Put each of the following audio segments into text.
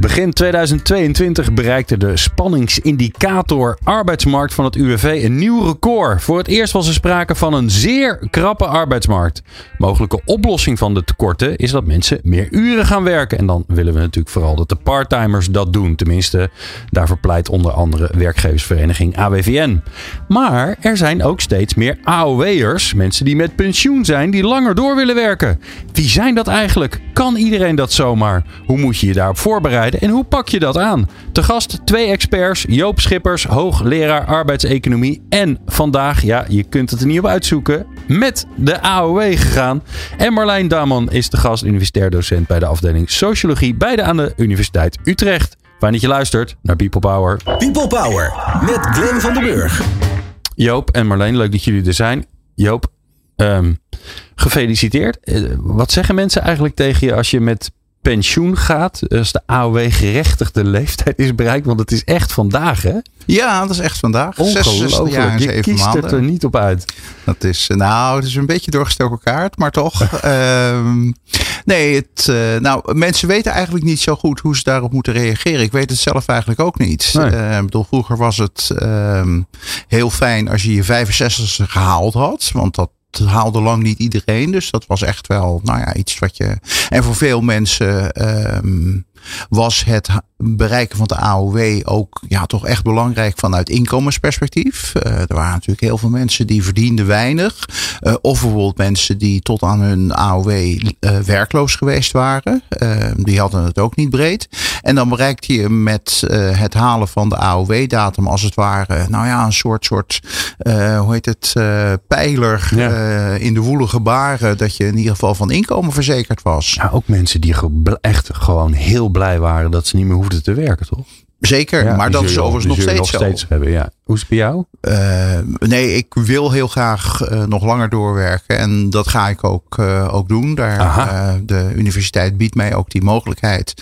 Begin 2022 bereikte de spanningsindicator arbeidsmarkt van het UWV een nieuw record. Voor het eerst was er sprake van een zeer krappe arbeidsmarkt. Mogelijke oplossing van de tekorten is dat mensen meer uren gaan werken. En dan willen we natuurlijk vooral dat de parttimers dat doen. Tenminste, daarvoor pleit onder andere werkgeversvereniging AWVN. Maar er zijn ook steeds meer AOW'ers, mensen die met pensioen zijn, die langer door willen werken. Wie zijn dat eigenlijk? Kan iedereen dat zomaar? Hoe moet je je daarop voorbereiden? En hoe pak je dat aan? Te gast twee experts, Joop Schippers, hoogleraar arbeidseconomie. En vandaag, ja, je kunt het er niet op uitzoeken, met de AOW gegaan. En Marlijn Daman is de gast, universitair docent bij de afdeling Sociologie, beide aan de Universiteit Utrecht. Fijn dat je luistert naar People Power. People Power met Glenn van den Burg. Joop en Marleen, leuk dat jullie er zijn. Joop, ehm, gefeliciteerd. Eh, wat zeggen mensen eigenlijk tegen je als je met pensioen gaat. Als de AOW-gerechtigde leeftijd is bereikt. Want het is echt vandaag, hè? Ja, dat is echt vandaag. 66 jaar en 7 Je kiest maanden. het er niet op uit. Dat is, nou, het is een beetje doorgestoken kaart, maar toch. Ehm, nee, het, eh, nou, mensen weten eigenlijk niet zo goed hoe ze daarop moeten reageren. Ik weet het zelf eigenlijk ook niet. Nee. Eh, bedoel, vroeger was het ehm, heel fijn als je je 65 gehaald had. Want dat haalde lang niet iedereen. Dus dat was echt wel, nou ja, iets wat je. En voor veel mensen ehm, was het bereiken van de AOW ook ja, toch echt belangrijk vanuit inkomensperspectief. Eh, er waren natuurlijk heel veel mensen die verdienden weinig. Eh, of bijvoorbeeld mensen die tot aan hun AOW eh, werkloos geweest waren. Die hadden het ook niet breed. En dan bereikte je met het halen van de AOW-datum als het ware, nou ja, een soort, soort hoe heet het, pijler Ja. in de woelige baren. Dat je in ieder geval van inkomen verzekerd was. Ja, ook mensen die echt gewoon heel blij waren dat ze niet meer hoefden te werken, toch? Zeker, Ja, maar dat is overigens nog steeds zo. steeds hebben, ja. Hoe is het bij jou? Eh, nee, ik wil heel graag eh, nog langer doorwerken. En dat ga ik ook, eh, ook doen. Daar, de universiteit biedt mij ook die mogelijkheid.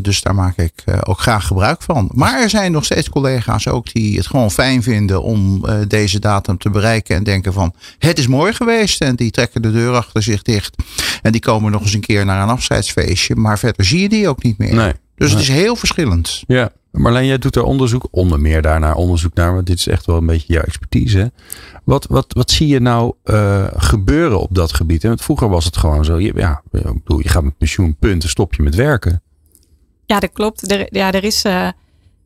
Dus daar maak ik ook graag gebruik van. Maar er zijn nog steeds collega's ook die het gewoon fijn vinden om deze datum te bereiken. En denken van het is mooi geweest. En die trekken de deur achter zich dicht. En die komen nog eens een keer naar een afscheidsfeestje. Maar verder zie je die ook niet meer. Nee. Dus het is heel verschillend. Ja. Marleen, jij doet er onderzoek, onder meer daarnaar onderzoek naar, want dit is echt wel een beetje jouw expertise. hè? Wat, wat, wat zie je nou eh, gebeuren op dat gebied? hè? Want vroeger was het gewoon zo, je, ja, ik bedoel, je gaat met pensioen, punten, stop je met werken. Ja, dat klopt. Er, ja, er is eh,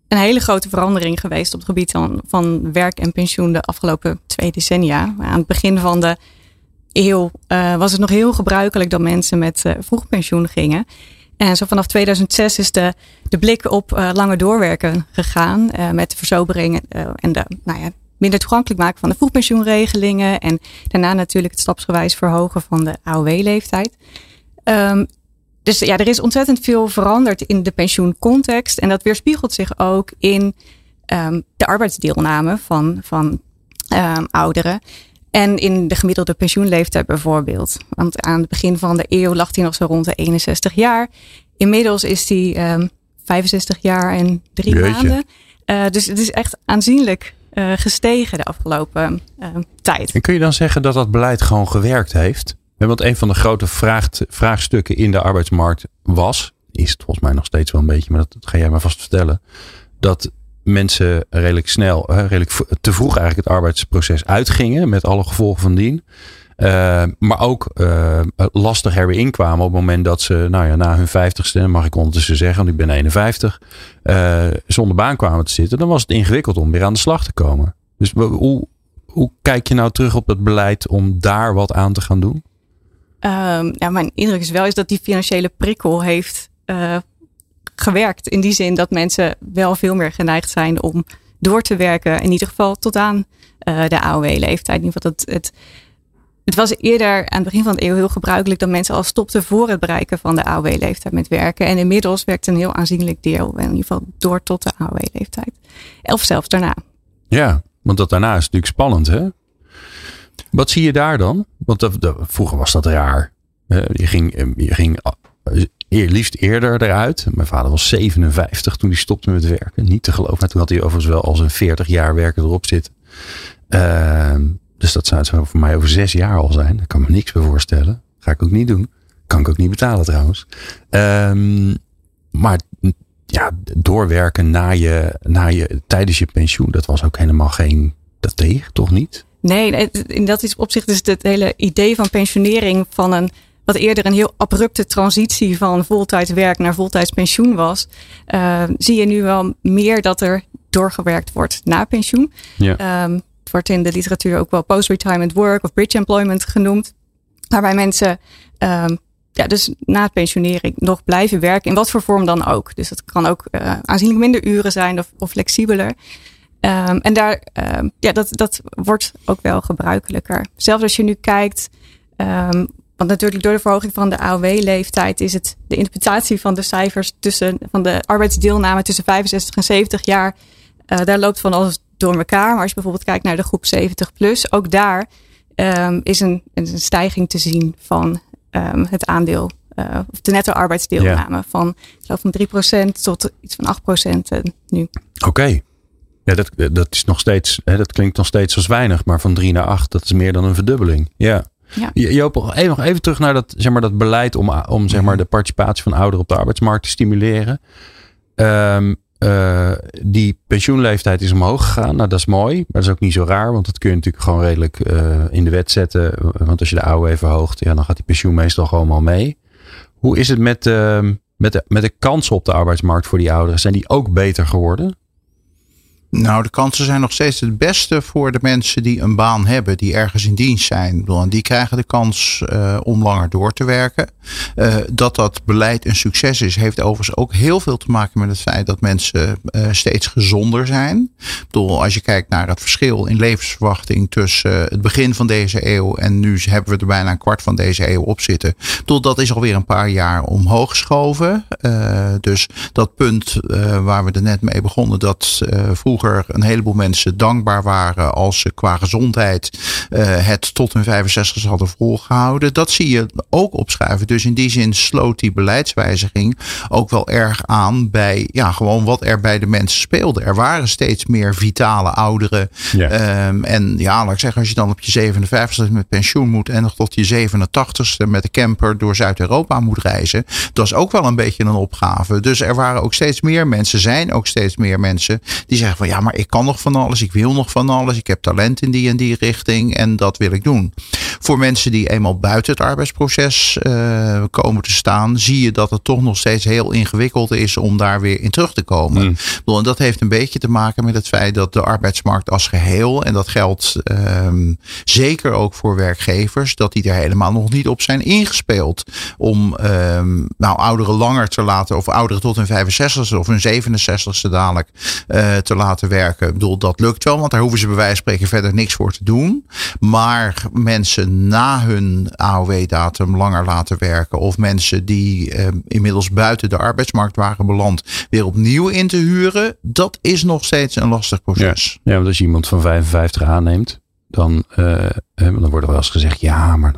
een hele grote verandering geweest op het gebied van, van werk en pensioen de afgelopen twee decennia. Aan het begin van de eeuw eh, was het nog heel gebruikelijk dat mensen met eh, vroeg pensioen gingen. En zo vanaf 2006 is de, de blik op eh, langer doorwerken gegaan. eh, met de versobering eh, en de nou ja, minder toegankelijk maken van de vroegpensioenregelingen. En daarna natuurlijk het stapsgewijs verhogen van de AOW-leeftijd. Ehm, dus ja, er is ontzettend veel veranderd in de pensioencontext. En dat weerspiegelt zich ook in ehm, de arbeidsdeelname van, van ehm, ouderen. En in de gemiddelde pensioenleeftijd bijvoorbeeld. Want aan het begin van de eeuw lag die nog zo rond de 61 jaar. Inmiddels is die ehm 65 jaar en drie Jeetje. maanden. Eh, dus het is echt aanzienlijk eh, gestegen de afgelopen ehm, tijd. En kun je dan zeggen dat dat beleid gewoon gewerkt heeft? Want een van de grote vraag, vraagstukken in de arbeidsmarkt was, is het volgens mij nog steeds wel een beetje, maar dat, dat ga jij maar vast vertellen, dat mensen redelijk snel, redelijk te vroeg eigenlijk het arbeidsproces uitgingen met alle gevolgen van dien. Eh, maar ook eh, lastig er weer inkwamen op het moment dat ze, nou ja, na hun vijftigste, mag ik ondertussen zeggen, want ik ben 51, eh, zonder baan kwamen te zitten. Dan was het ingewikkeld om weer aan de slag te komen. Dus hoe, hoe kijk je nou terug op het beleid om daar wat aan te gaan doen? Ehm, ja, mijn indruk is wel is dat die financiële prikkel heeft gewerkt. In die zin dat mensen wel veel meer geneigd zijn om door te werken. In ieder geval tot aan eh, de AOW-leeftijd. In ieder geval dat het, het was eerder aan het begin van de eeuw heel gebruikelijk dat mensen al stopten voor het bereiken van de AOW-leeftijd met werken. En inmiddels werkt een heel aanzienlijk deel, in ieder geval door tot de AOW-leeftijd. Of zelfs daarna. Ja, want dat daarna is natuurlijk spannend, hè? Wat zie je daar dan? Want vroeger was dat raar. Je ging, eh, je ging eh, liefst eerder eruit. Mijn vader was 57 toen hij stopte met werken. Niet te geloven. Maar toen had hij overigens wel al zijn 40 jaar werken erop zitten. Ehm, dus dat zou zou voor mij over zes jaar al zijn. Daar kan me niks bij voorstellen. Ga ik ook niet doen. Kan ik ook niet betalen trouwens. Ehm, maar ja, doorwerken na je, na je, tijdens je pensioen, dat was ook helemaal geen dat tegen, toch niet? Nee, het- in dat opzicht is het hele idee van pensionering van een wat eerder een heel abrupte transitie van voltijds werk naar voltijds pensioen was, eh, zie je nu wel meer dat er doorgewerkt wordt na pensioen. Ja. Ehm, het wordt in de literatuur ook wel post-retirement work of bridge employment genoemd. Waarbij mensen ehm, ja, dus na het pensionering nog blijven werken, in wat voor vorm dan ook. Dus het kan ook eh, aanzienlijk minder uren zijn of, of flexibeler. Ehm, en daar, ja, dat, dat wordt ook wel gebruikelijker. Zelfs als je nu kijkt, want natuurlijk door de verhoging van de AOW-leeftijd is het de interpretatie van de cijfers tussen van de arbeidsdeelname tussen 65 en 70 jaar, eh, daar loopt van alles door elkaar. Maar als je bijvoorbeeld kijkt naar de groep 70 plus, ook daar ehm, is een, een stijging te zien van ehm, het aandeel. eh, of de netto arbeidsdeelname van, ik geloof van 3% tot iets van 8% eh, nu. Oké. Ja, dat, dat is nog steeds, hè, dat klinkt nog steeds als weinig, maar van drie naar acht, dat is meer dan een verdubbeling. Ja. Ja. Jo- Joop, even, nog even terug naar dat, zeg maar, dat beleid om, om zeg maar, de participatie van ouderen op de arbeidsmarkt te stimuleren. Ehm, eh, die pensioenleeftijd is omhoog gegaan. Nou, dat is mooi. Maar dat is ook niet zo raar. Want dat kun je natuurlijk gewoon redelijk eh, in de wet zetten. Want als je de AOW verhoogt, ja, dan gaat die pensioen meestal gewoon wel mee. Hoe is het met, ehm, met, de, met de kansen op de arbeidsmarkt voor die ouderen? Zijn die ook beter geworden? Nou, de kansen zijn nog steeds het beste voor de mensen die een baan hebben, die ergens in dienst zijn. En die krijgen de kans eh, om langer door te werken. Eh, dat dat beleid een succes is, heeft overigens ook heel veel te maken met het feit dat mensen eh, steeds gezonder zijn. Ik als je kijkt naar het verschil in levensverwachting tussen het begin van deze eeuw en nu hebben we er bijna een kwart van deze eeuw op zitten. Ik dat is alweer een paar jaar omhoog geschoven. Dus dat punt waar we er net mee begonnen, dat eh, vroeger een heleboel mensen dankbaar waren als ze qua gezondheid eh, het tot hun 65 hadden volgehouden. Dat zie je ook opschuiven. Dus in die zin sloot die beleidswijziging ook wel erg aan bij ja, gewoon wat er bij de mensen speelde. Er waren steeds meer vitale ouderen. Ja. Ehm, en ja, laat ik zeggen, als je dan op je 57ste met pensioen moet en nog tot je 87ste met de camper door Zuid-Europa moet reizen, dat is ook wel een beetje een opgave. Dus er waren ook steeds meer mensen, zijn ook steeds meer mensen die zeggen van ja, maar ik kan nog van alles, ik wil nog van alles, ik heb talent in die en die richting en dat wil ik doen. Voor mensen die eenmaal buiten het arbeidsproces eh, komen te staan, zie je dat het toch nog steeds heel ingewikkeld is om daar weer in terug te komen. Mm. Bedoel, En dat heeft een beetje te maken met het feit dat de arbeidsmarkt als geheel, en dat geldt ehm, zeker ook voor werkgevers, dat die er helemaal nog niet op zijn ingespeeld. Om ehm, nou, ouderen langer te laten, of ouderen tot hun 65ste of hun 67ste dadelijk eh, te laten werken. Ik bedoel, dat lukt wel, want daar hoeven ze bij wijze van spreken verder niks voor te doen. Maar mensen na hun AOW-datum langer laten werken, of mensen die ehm, inmiddels buiten de arbeidsmarkt waren beland, weer opnieuw in te huren, dat is nog steeds een lastig proces. Ja, want als je iemand van 55 aanneemt, dan, eh, dan wordt er wel eens gezegd, ja, maar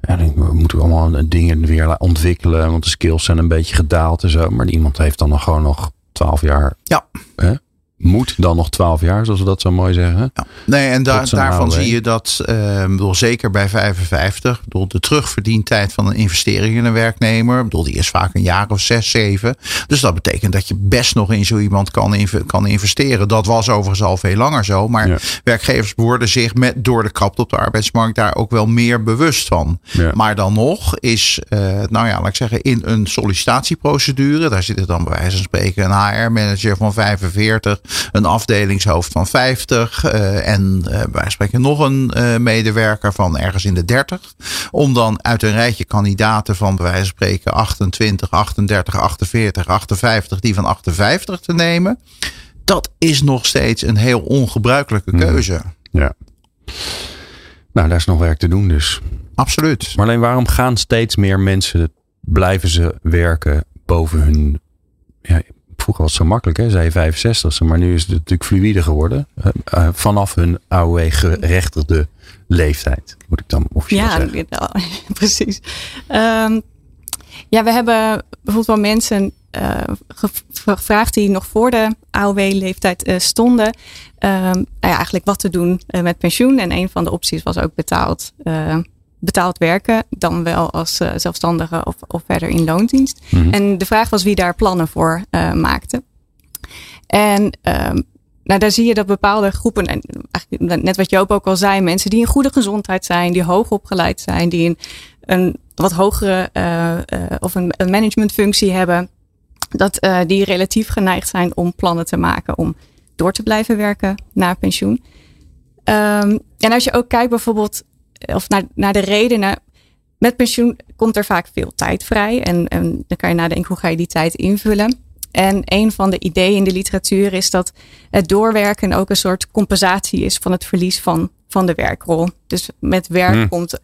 ja, dan moeten we allemaal dingen weer ontwikkelen, want de skills zijn een beetje gedaald en zo. Maar iemand heeft dan nog gewoon nog 12 jaar. Ja. Hè? Moet dan nog 12 jaar, zoals we dat zo mooi zeggen. Ja. Nee, en daarvan zie je dat, ik bedoel, zeker bij 55, ik bedoel, de terugverdientijd van een investering in een werknemer, ik bedoel, die is vaak een jaar of zes, zeven. Dus dat betekent dat je best nog in zo iemand kan, inv- kan investeren. Dat was overigens al veel langer zo, maar Ja. werkgevers worden zich met, door de krapte op de arbeidsmarkt daar ook wel meer bewust van. Ja. Maar dan nog is, eh, nou ja, laat ik zeggen, in een sollicitatieprocedure, daar zit er dan bij wijze van spreken een HR-manager van 45, een afdelingshoofd van 50 eh, en eh, van spreken nog een eh, medewerker van ergens in de 30. Om dan uit een rijtje kandidaten van bij wijze van spreken 28, 38, 48, 58, die van 58 te nemen. Dat is nog steeds een heel ongebruikelijke Hmm. keuze. Ja. Nou, daar is nog werk te doen dus. Absoluut. Maar alleen waarom gaan steeds meer mensen, blijven ze werken boven hun, ja, vroeger was het zo makkelijk, hè? zei je 65 maar nu is het natuurlijk fluïde geworden. Uh, uh, vanaf hun AOW-gerechtigde leeftijd, moet ik dan officieel ja, zeggen. Ja, precies. Um, ja, we hebben bijvoorbeeld wel mensen uh, gevraagd die nog voor de AOW-leeftijd uh, stonden. Um, nou ja, eigenlijk wat te doen uh, met pensioen. En een van de opties was ook betaald, betaald werken. Dan wel als zelfstandige of, of verder in loondienst. Mm -hmm. En de vraag was wie daar plannen voor maakte. En um, nou, daar zie je dat bepaalde groepen, en eigenlijk net wat Joop ook al zei, mensen die in goede gezondheid zijn, die hoog opgeleid zijn, die een, een wat hogere uh, uh, of een, een managementfunctie hebben, dat die relatief geneigd zijn om plannen te maken om door te blijven werken na pensioen. Um, en als je ook kijkt bijvoorbeeld, of naar, naar de redenen. Met pensioen komt er vaak veel tijd vrij. En, en dan kan je nadenken, hoe ga je die tijd invullen? En een van de ideeën in de literatuur is dat het doorwerken ook een soort compensatie is van het verlies van, van de werkrol. Dus met werk hmm. komt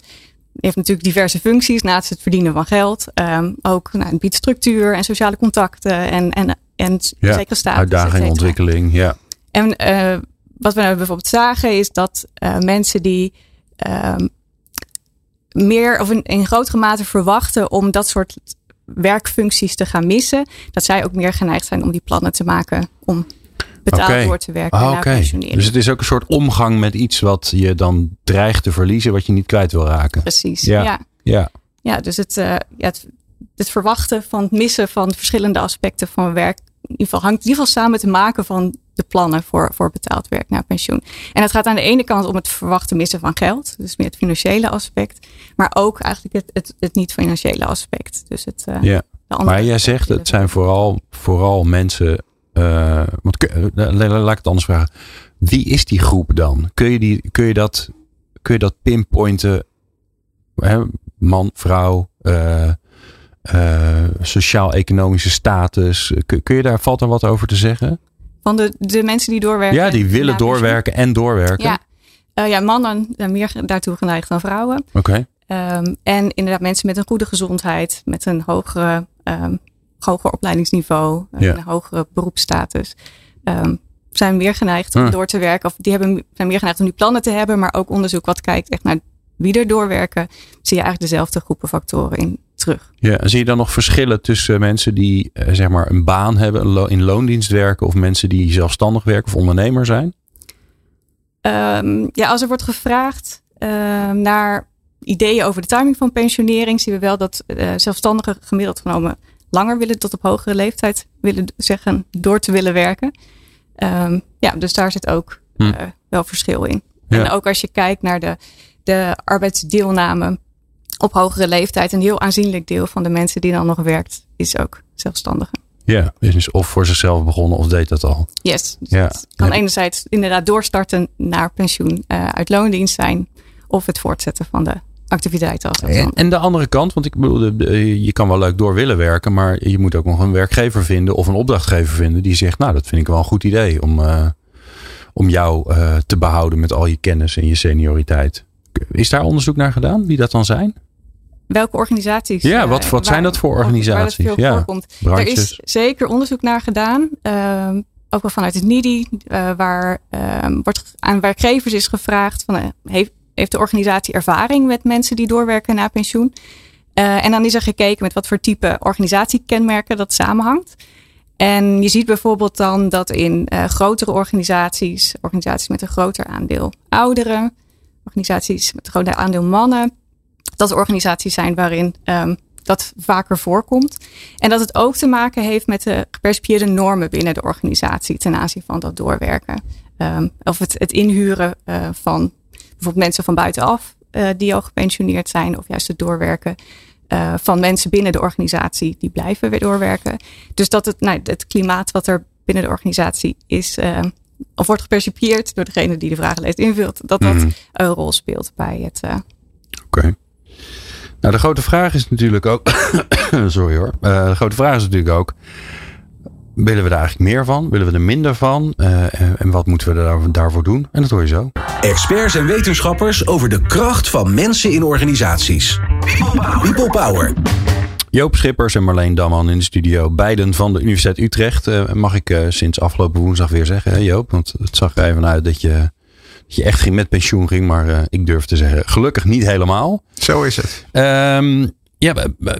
heeft natuurlijk diverse functies naast het verdienen van geld. Um, ook nou, het biedt structuur en sociale contacten en, en, en ja, zeker status. Uitdaging, ontwikkeling, ja. En uh, wat we nou bijvoorbeeld zagen is dat uh, mensen die um, meer of in, in grotere mate verwachten om dat soort werkfuncties te gaan missen, dat zij ook meer geneigd zijn om die plannen te maken om betaald okay. door te werken ah, okay. Dus het is ook een soort omgang met iets wat je dan dreigt te verliezen, wat je niet kwijt wil raken. Precies, ja. ja. Ja, ja dus het, uh, ja, het, het, verwachten van het missen van verschillende aspecten van werk, in ieder geval hangt in ieder geval samen met het maken van de plannen voor, voor betaald werk na pensioen. En het gaat aan de ene kant om het verwachten missen van geld, dus meer het financiële aspect, maar ook eigenlijk het, het, het niet-financiële aspect. Dus het, uh, ja. Maar jij zegt het zijn vooral, vooral mensen uh, want, laat ik het anders vragen. Wie is die groep dan? Kun je, die, kun je, dat, kun je dat pinpointen? Hè? Man, vrouw, uh, uh, sociaal-economische status. Kun, kun, je daar, valt er wat over te zeggen? Van de, de mensen die doorwerken? Ja, die willen doorwerken en doorwerken. Ja, uh, ja mannen zijn meer daartoe geneigd dan vrouwen. Oké. Okay. Um, en inderdaad mensen met een goede gezondheid, met een hogere um, hoger opleidingsniveau, ja. een hogere beroepsstatus, um, zijn meer geneigd om Ah. door te werken. Of die hebben, zijn meer geneigd om die plannen te hebben, maar ook onderzoek wat kijkt echt naar wie er doorwerken, zie je eigenlijk dezelfde groepen factoren in terug. Ja, en zie je dan nog verschillen tussen mensen die uh, zeg maar een baan hebben, in loondienst werken, of mensen die zelfstandig werken of ondernemer zijn? Um, ja, als er wordt gevraagd uh, naar ideeën over de timing van pensionering, zien we wel dat uh, zelfstandigen gemiddeld genomen langer willen tot op hogere leeftijd willen zeggen door te willen werken. Um, ja, dus daar zit ook Hm. uh, wel verschil in. Ja. En ook als je kijkt naar de, de arbeidsdeelname op hogere leeftijd, een heel aanzienlijk deel van de mensen die dan nog werkt, is ook zelfstandige. Ja, is of voor zichzelf begonnen of deed dat al. Yes. Dus Ja. het kan Ja. enerzijds inderdaad doorstarten naar pensioen uh, uit loondienst zijn, of het voortzetten van de activiteiten als En, en de andere kant, want ik bedoel, je kan wel leuk door willen werken, maar je moet ook nog een werkgever vinden of een opdrachtgever vinden die zegt, nou, dat vind ik wel een goed idee om, eh, om jou eh, te behouden met al je kennis en je senioriteit. Is daar onderzoek naar gedaan, wie dat dan zijn? Welke organisaties? Ja, eh, wat- wat zijn dat voor waar dat organisaties? veel Ja, voorkomt. Er is zeker onderzoek naar gedaan. ehm, ook wel vanuit het NIDI, eh, waar ehm, wordt aan werkgevers is gevraagd: van, eh, heeft, heeft de organisatie ervaring met mensen die doorwerken na pensioen? En dan is er gekeken met wat voor type organisatiekenmerken dat samenhangt. En je ziet bijvoorbeeld dan dat in grotere organisaties, organisaties met een groter aandeel ouderen, organisaties met een groter aandeel mannen, dat er organisaties zijn waarin um, dat vaker voorkomt. En dat het ook te maken heeft met de gepercipieerde normen binnen de organisatie ten aanzien van dat doorwerken. Um, of het, het inhuren uh, van bijvoorbeeld mensen van buitenaf uh, die al gepensioneerd zijn, of juist het doorwerken uh, van mensen binnen de organisatie die blijven weer doorwerken. Dus dat het, nou, het klimaat wat er binnen de organisatie is, uh, of wordt gepercipieerd door degene die de vragenlijst invult, dat dat Mhm. een rol speelt bij het. Oké. Nou, de grote vraag is natuurlijk ook. Sorry hoor. Uh, de grote vraag is natuurlijk ook. Willen we daar eigenlijk meer van? Willen we er minder van? Uh, en, en wat moeten we daar, daarvoor doen? En dat hoor je zo. Experts en wetenschappers over de kracht van mensen in organisaties. People Power. Joop Schippers en Marleen Damman in de studio. Beiden van de Universiteit Utrecht. Uh, mag ik sinds afgelopen woensdag weer zeggen, hè Joop? Want het zag er even uit dat je, dat je echt ging met pensioen ging. Maar uh, ik durf te zeggen, gelukkig niet helemaal. Zo is het. Um, ja,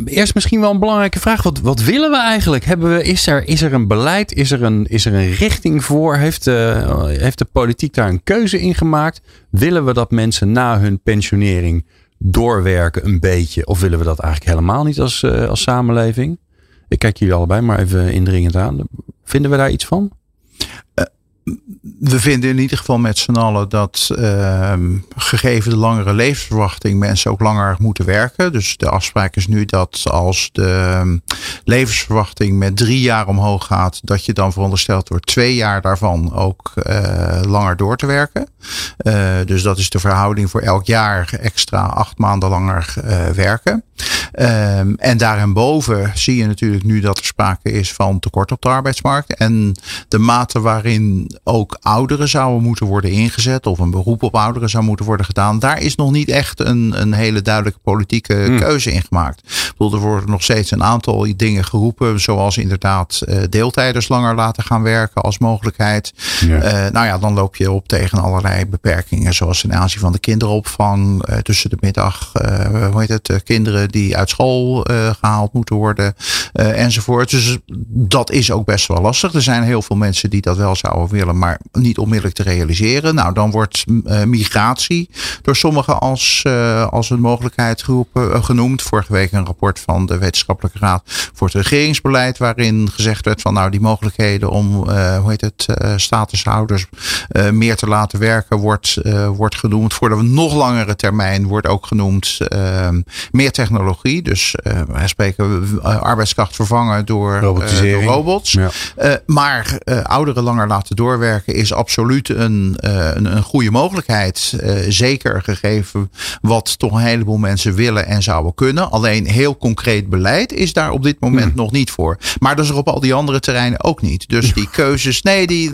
eerst misschien wel een belangrijke vraag. Wat, wat willen we eigenlijk? Hebben we, is, er, is er een beleid? Is er een, is er een richting voor? Heeft de, heeft de politiek daar een keuze in gemaakt? Willen we dat mensen na hun pensionering doorwerken een beetje? Of willen we dat eigenlijk helemaal niet als, uh, als samenleving? Ik kijk jullie allebei maar even indringend aan. Vinden we daar iets van? Uh, we vinden in ieder geval met z'n allen dat uh, gegeven de langere levensverwachting mensen ook langer moeten werken. Dus de afspraak is nu dat als de levensverwachting met drie jaar omhoog gaat, dat je dan verondersteld wordt twee jaar daarvan ook uh, langer door te werken. Uh, dus dat is de verhouding voor elk jaar extra acht maanden langer uh, werken. Um, en daarboven zie je natuurlijk nu dat er sprake is van tekort op de arbeidsmarkt. En de mate waarin ook ouderen zouden moeten worden ingezet of een beroep op ouderen zou moeten worden gedaan. Daar is nog niet echt een, een hele duidelijke politieke hmm. keuze in gemaakt. Ik bedoel, er worden nog steeds een aantal dingen geroepen, zoals inderdaad uh, deeltijders langer laten gaan werken als mogelijkheid. Ja. Uh, nou ja, dan loop je op tegen allerlei beperkingen, zoals ten aanzien van de kinderopvang uh, tussen de middag, hoe heet het, kinderen die uit school gehaald moeten worden enzovoort. Dus dat is ook best wel lastig. Er zijn heel veel mensen die dat wel zouden willen, maar niet onmiddellijk te realiseren. Nou, dan wordt uh, migratie door sommigen als, als een mogelijkheid genoemd. Vorige week een rapport van de Wetenschappelijke Raad voor het Regeringsbeleid, waarin gezegd werd van nou die mogelijkheden om, hoe heet het, statushouders meer te laten werken, wordt, wordt genoemd. Voor de nog langere termijn wordt ook genoemd meer technologie. Dus wij spreken arbeidskracht vervangen door, door robots. Ja. maar ouderen langer laten doorwerken is absoluut een, uh, een, een, goede mogelijkheid. Uh, zeker gegeven wat toch een heleboel mensen willen en zouden kunnen. Alleen heel concreet beleid is daar op dit moment hmm. nog niet voor. Maar dat is er op al die andere terreinen ook niet. Dus die keuzes, nee, die,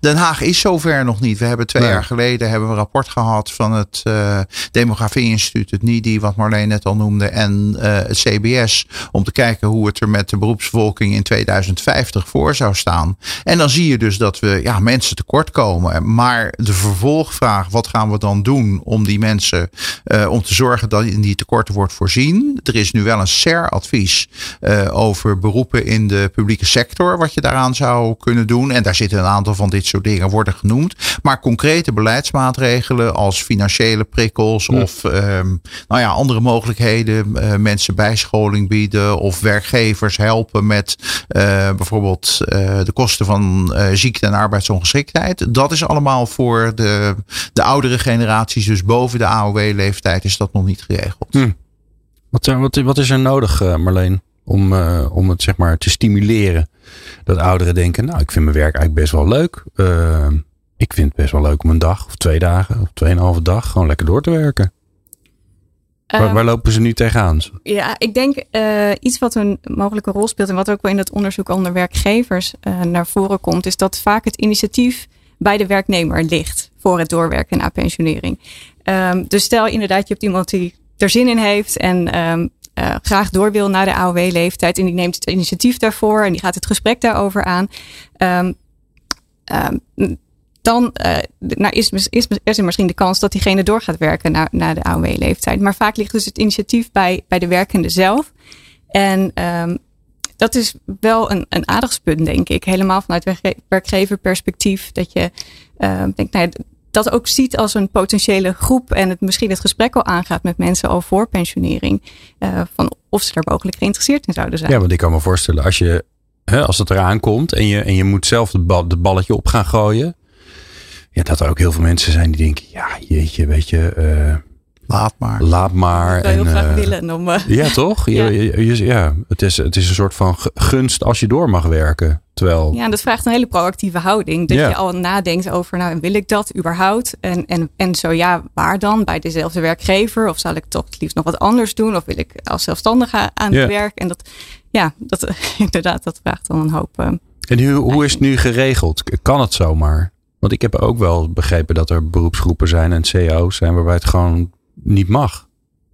Den Haag is zover nog niet. We hebben twee nee. jaar geleden hebben we een rapport gehad van het uh, Demografie Instituut, het NIDI, wat Marleen net al noemde, en het CBS. Om te kijken hoe het er met de beroepsbevolking in 2050 voor zou staan. En dan zie je dus dat we ja, mensen tekort komen. Maar de vervolgvraag, wat gaan we dan doen om die mensen, uh, om te zorgen dat in die tekorten wordt voorzien? Er is nu wel een SER-advies uh, over beroepen in de publieke sector, wat je daaraan zou kunnen doen. En daar zitten een aantal van dit soort dingen worden genoemd. Maar concrete beleidsmaatregelen als financiële prikkels ja. of um, nou ja, andere mogelijkheden, mensen bijscholing bieden of werkgevers helpen met bijvoorbeeld de kosten van ziekte en arbeidsongeschiktheid. Dat is allemaal voor de, de oudere generaties, dus boven de AOW-leeftijd, is dat nog niet geregeld. Hm. Wat, wat, wat, is er nodig, Marleen, om, om het zeg maar te stimuleren? Dat ouderen denken, nou, ik vind mijn werk eigenlijk best wel leuk. Ik vind het best wel leuk om een dag of twee dagen of tweeënhalve dag gewoon lekker door te werken. Waar, waar, ehm, lopen ze nu tegenaan? Ja, ik denk uh, iets wat een mogelijke rol speelt en wat ook wel in dat onderzoek onder werkgevers uh, naar voren komt, is dat vaak het initiatief bij de werknemer ligt voor het doorwerken na pensionering. Um, dus stel inderdaad, je hebt iemand die er zin in heeft en um, uh, graag door wil naar de AOW-leeftijd en die neemt het initiatief daarvoor en die gaat het gesprek daarover aan. Um, dan uh, nou is, is, er misschien de kans dat diegene door gaat werken naar de AOW-leeftijd. Maar vaak ligt dus het initiatief bij, bij de werkende zelf. En um, dat is wel een, een aardigspunt, denk ik. Helemaal vanuit werkgeverperspectief. Dat je denkt, nou dat ook ziet als een potentiële groep. En het misschien het gesprek al aangaat met mensen al voor pensionering. Uh, van of ze daar mogelijk geïnteresseerd in zouden zijn. Ja, want ik kan me voorstellen, als je als het eraan komt en je, en je moet zelf het balletje op gaan gooien ja, dat er ook heel veel mensen zijn die denken, ja, jeetje, weet je. Uh, laat maar. Laat maar. en, heel graag uh, willen. Om, uh, ja, toch? ja. Je, je, ja, het, is, het is een soort van gunst als je door mag werken. Terwijl... Ja, en dat vraagt een hele proactieve houding. Dat ja. je al nadenkt over, nou, wil ik dat überhaupt? En, en, en zo ja, waar dan? Bij dezelfde werkgever? Of zal ik toch het liefst nog wat anders doen? Of wil ik als zelfstandige aan het werk? En dat, ja, dat, inderdaad, dat vraagt dan een hoop. en hoe, hoe is het nu geregeld? Kan het zomaar? Want ik heb ook wel begrepen dat er beroepsgroepen zijn en CEO's zijn waarbij het gewoon niet mag,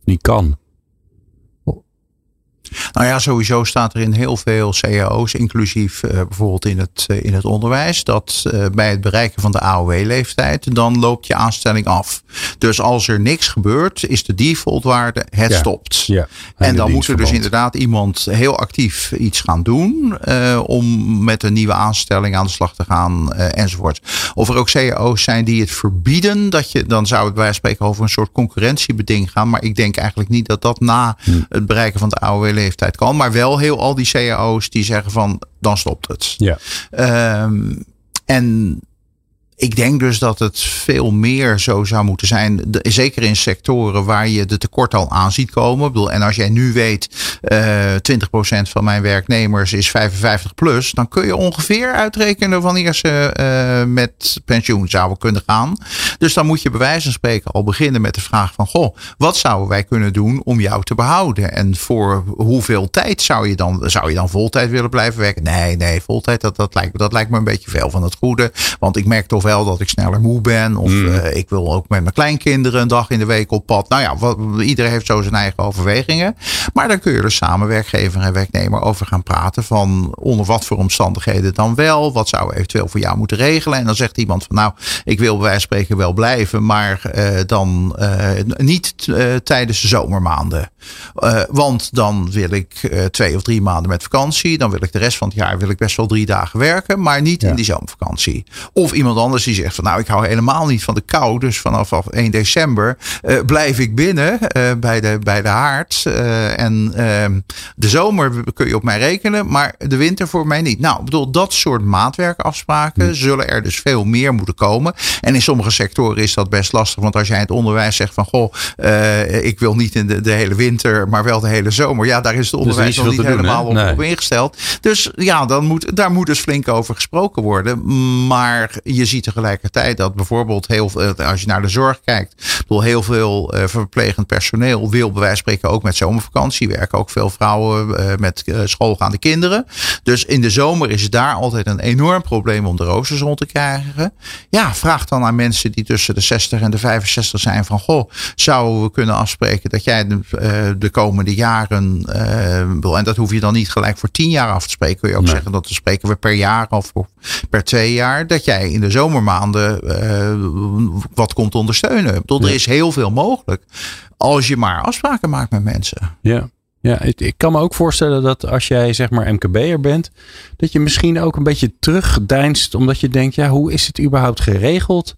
niet kan. Nou ja, sowieso staat er in heel veel cao's, inclusief uh, bijvoorbeeld in het, uh, in het onderwijs, dat uh, bij het bereiken van de AOW-leeftijd, dan loopt je aanstelling af. Dus als er niks gebeurt, is de defaultwaarde het Ja. stopt. Ja. En dan moet er dus inderdaad iemand heel actief iets gaan doen eh, om met een nieuwe aanstelling aan de slag te gaan eh, enzovoort. Of er ook cao's zijn die het verbieden, dat je, dan zou het bij wijze van spreken over een soort concurrentiebeding gaan. Maar ik denk eigenlijk niet dat dat na het bereiken van de AOW-leeftijd kan. Maar wel heel al die cao's die zeggen van dan stopt het. Ja. Ehm, en ik denk dus dat het veel meer zo zou moeten zijn. Zeker in sectoren waar je de tekort al aan ziet komen. Ik bedoel, en als jij nu weet, eh 20% van mijn werknemers is 55 plus. Dan kun je ongeveer uitrekenen wanneer ze eh, met pensioen zouden kunnen gaan. Dus dan moet je bij wijze van spreken al beginnen met de vraag van... Goh, wat zouden wij kunnen doen om jou te behouden? En voor hoeveel tijd zou je dan, zou je dan voltijd willen blijven werken? Nee, nee, voltijd dat, dat, lijkt, dat lijkt me een beetje veel van het goede. Want ik merk toch wel dat ik sneller moe ben. Of eh, ik wil ook met mijn kleinkinderen een dag in de week op pad. Nou ja, wat, iedereen heeft zo zijn eigen overwegingen. Maar dan kun je er samen werkgever en werknemer over gaan praten. Van onder wat voor omstandigheden dan wel. Wat zou eventueel voor jou moeten regelen? En dan zegt iemand van nou, ik wil bij wijze van spreken wel blijven. Maar eh, dan eh, niet tijdens de zomermaanden. Want dan wil ik twee of drie maanden met vakantie. Dan wil ik de rest van het jaar wil ik best wel drie dagen werken. Maar niet Ja. in die zomervakantie. Of iemand anders die zegt van nou ik hou helemaal niet van de kou. Dus vanaf 1 december eh, blijf ik binnen eh, bij, de, bij de haard. Eh, en ehm, de zomer kun je op mij rekenen. Maar de winter voor mij niet. Nou ik bedoel dat soort maatwerkafspraken zullen er dus veel meer moeten komen. En in sommige sectoren is dat best lastig. Want als jij in het onderwijs zegt van goh ik wil niet in de, de hele winter maar wel de hele zomer. Ja daar is het onderwijs niet nog niet doen, helemaal op, op ingesteld. Dus ja, dan moet, daar moet dus flink over gesproken worden. Maar je ziet tegelijkertijd dat bijvoorbeeld heel veel, als je naar de zorg kijkt, bedoel, heel veel eh, verplegend personeel wil bij wijze van spreken ook met zomervakantie werken. Ook veel vrouwen eh, met eh, schoolgaande kinderen. Dus in de zomer is het daar altijd een enorm probleem om de roosters rond te krijgen. Ja, vraag dan aan mensen die tussen de 60 en de 65 zijn van goh, zouden we kunnen afspreken dat jij de, eh, de komende jaren, eh, wil- en dat hoef je dan niet gelijk voor 10 jaar af te spreken. Kun je ook Nee. zeggen dat we spreken we per jaar of per twee jaar. Dat jij in de zomermaanden eh, wat komt ondersteunen. Bedoel, er is heel veel mogelijk. Als je maar afspraken maakt met mensen. Ja. Ja, ik, ik kan me ook voorstellen dat als jij zeg maar MKB'er bent, dat je misschien ook een beetje terugdeinst, omdat je denkt, ja, hoe is het überhaupt geregeld?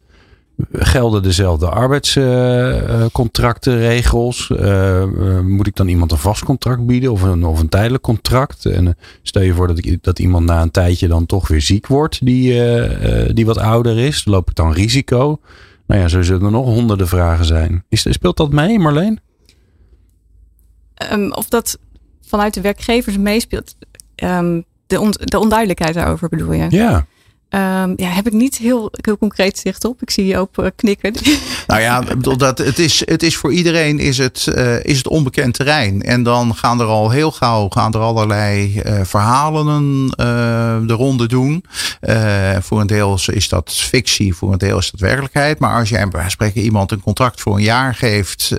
Gelden dezelfde arbeidscontracten, regels? Eh, eh, moet ik dan iemand een vast contract bieden of een, of een tijdelijk contract? En stel je voor dat, ik, dat iemand na een tijdje dan toch weer ziek wordt, die, die wat ouder is. Loop ik dan risico? Nou ja, zo zullen er nog honderden vragen zijn. Is, speelt dat mee, Marleen? Ehm, of dat vanuit de werkgevers meespeelt. Ehm, de, on- de onduidelijkheid daarover bedoel je? Ja. Ehm, ja, heb ik niet heel, heel concreet zicht op. Ik zie je ook eh, knikken. Nou ja, dat, het, is, het is voor iedereen is het, eh, is het onbekend terrein. En dan gaan er al heel gauw gaan er allerlei eh, verhalen de ronde doen. Voor een deel is dat fictie, voor een deel is dat werkelijkheid. Maar als jij bij spreken iemand een contract voor een jaar geeft,